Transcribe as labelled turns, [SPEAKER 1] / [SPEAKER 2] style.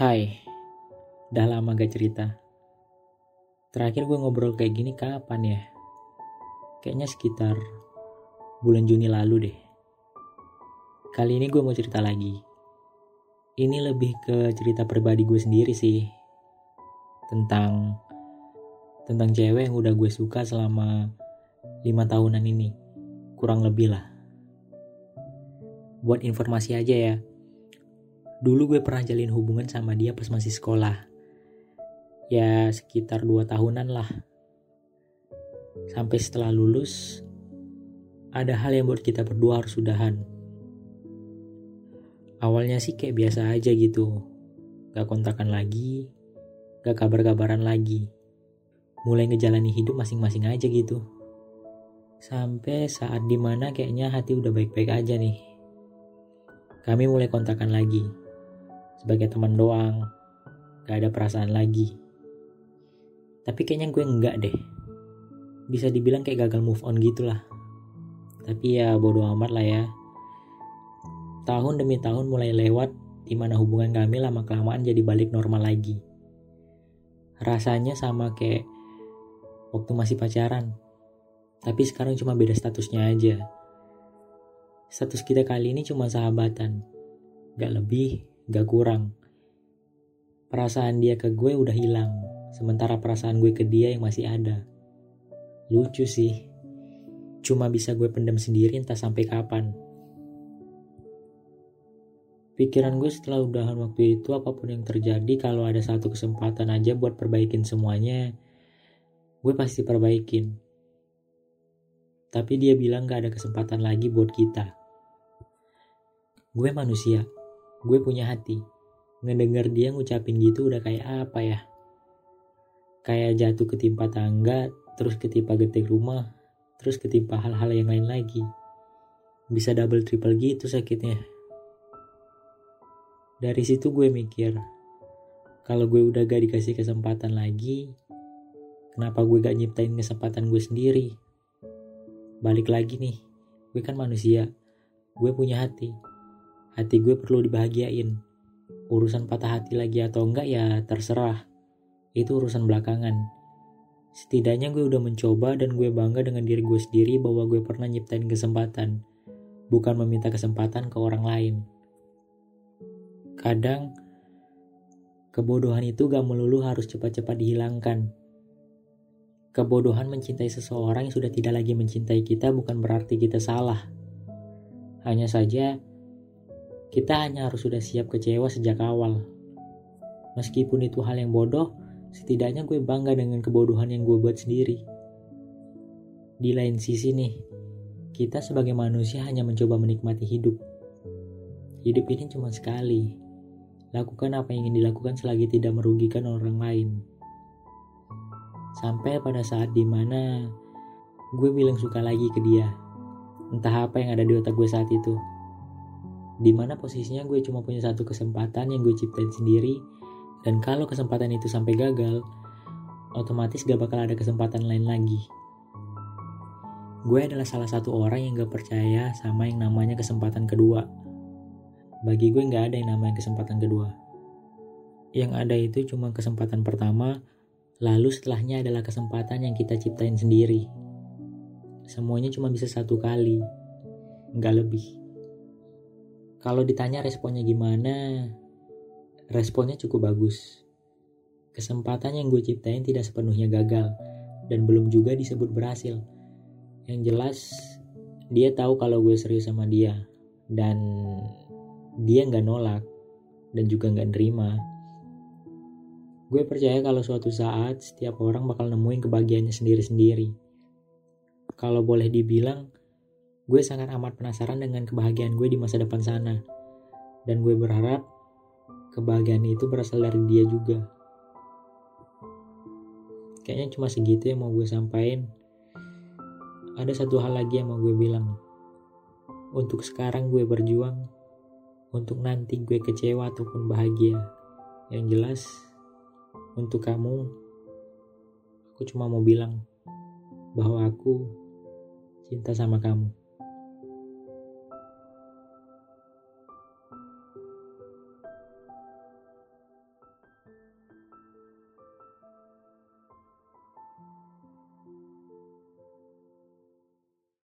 [SPEAKER 1] Hai, udah lama gak cerita. Terakhir gue ngobrol kayak gini kapan ya? Kayaknya sekitar bulan Juni lalu deh. Kali ini gue mau cerita lagi. Ini lebih ke cerita pribadi gue sendiri sih. Tentang tentang cewek yang udah gue suka selama lima tahunan ini. Kurang lebih lah. Buat informasi aja ya, Dulu gue pernah jalin hubungan sama dia pas masih sekolah. Ya sekitar 2 tahunan lah. Sampai setelah lulus, ada hal yang buat kita berdua harus sudahan. Awalnya sih kayak biasa aja gitu. Gak kontakan lagi, gak kabar-kabaran lagi. Mulai ngejalani hidup masing-masing aja gitu. Sampai saat di mana kayaknya hati udah baik-baik aja nih. Kami mulai kontakan lagi sebagai teman doang. Gak ada perasaan lagi. Tapi kayaknya gue enggak deh. Bisa dibilang kayak gagal move on gitulah. Tapi ya bodo amat lah ya. Tahun demi tahun mulai lewat di mana hubungan kami lama kelamaan jadi balik normal lagi. Rasanya sama kayak waktu masih pacaran. Tapi sekarang cuma beda statusnya aja. Status kita kali ini cuma sahabatan. Gak lebih gak kurang. Perasaan dia ke gue udah hilang, sementara perasaan gue ke dia yang masih ada. Lucu sih, cuma bisa gue pendam sendiri entah sampai kapan. Pikiran gue setelah udahan waktu itu apa pun yang terjadi kalau ada satu kesempatan aja buat perbaikin semuanya, gue pasti perbaikin. Tapi dia bilang gak ada kesempatan lagi buat kita. Gue manusia, gue punya hati. Ngedenger dia ngucapin gitu udah kayak apa ya? Kayak jatuh ketimpa tangga, terus ketimpa getik rumah, terus ketimpa hal-hal yang lain lagi. Bisa double triple gitu sakitnya. Dari situ gue mikir, kalau gue udah gak dikasih kesempatan lagi, kenapa gue gak nyiptain kesempatan gue sendiri? Balik lagi nih, gue kan manusia, gue punya hati hati gue perlu dibahagiain. Urusan patah hati lagi atau enggak ya terserah. Itu urusan belakangan. Setidaknya gue udah mencoba dan gue bangga dengan diri gue sendiri bahwa gue pernah nyiptain kesempatan. Bukan meminta kesempatan ke orang lain. Kadang, kebodohan itu gak melulu harus cepat-cepat dihilangkan. Kebodohan mencintai seseorang yang sudah tidak lagi mencintai kita bukan berarti kita salah. Hanya saja, kita hanya harus sudah siap kecewa sejak awal. Meskipun itu hal yang bodoh, setidaknya gue bangga dengan kebodohan yang gue buat sendiri. Di lain sisi nih, kita sebagai manusia hanya mencoba menikmati hidup. Hidup ini cuma sekali. Lakukan apa yang ingin dilakukan selagi tidak merugikan orang lain. Sampai pada saat di mana gue bilang suka lagi ke dia. Entah apa yang ada di otak gue saat itu di mana posisinya gue cuma punya satu kesempatan yang gue ciptain sendiri. Dan kalau kesempatan itu sampai gagal otomatis gak bakal ada kesempatan lain lagi. Gue adalah salah satu orang yang gak percaya sama yang namanya kesempatan kedua. Bagi gue gak ada yang namanya kesempatan kedua. Yang ada itu cuma kesempatan pertama lalu setelahnya adalah kesempatan yang kita ciptain sendiri. Semuanya cuma bisa satu kali nggak lebih kalau ditanya responnya gimana, responnya cukup bagus. Kesempatan yang gue ciptain tidak sepenuhnya gagal dan belum juga disebut berhasil. Yang jelas, dia tahu kalau gue serius sama dia dan dia nggak nolak dan juga nggak nerima. Gue percaya kalau suatu saat setiap orang bakal nemuin kebahagiaannya sendiri-sendiri. Kalau boleh dibilang, Gue sangat amat penasaran dengan kebahagiaan gue di masa depan sana. Dan gue berharap kebahagiaan itu berasal dari dia juga. Kayaknya cuma segitu yang mau gue sampaikan. Ada satu hal lagi yang mau gue bilang. Untuk sekarang gue berjuang. Untuk nanti gue kecewa ataupun bahagia. Yang jelas, untuk kamu, aku cuma mau bilang bahwa aku cinta sama kamu.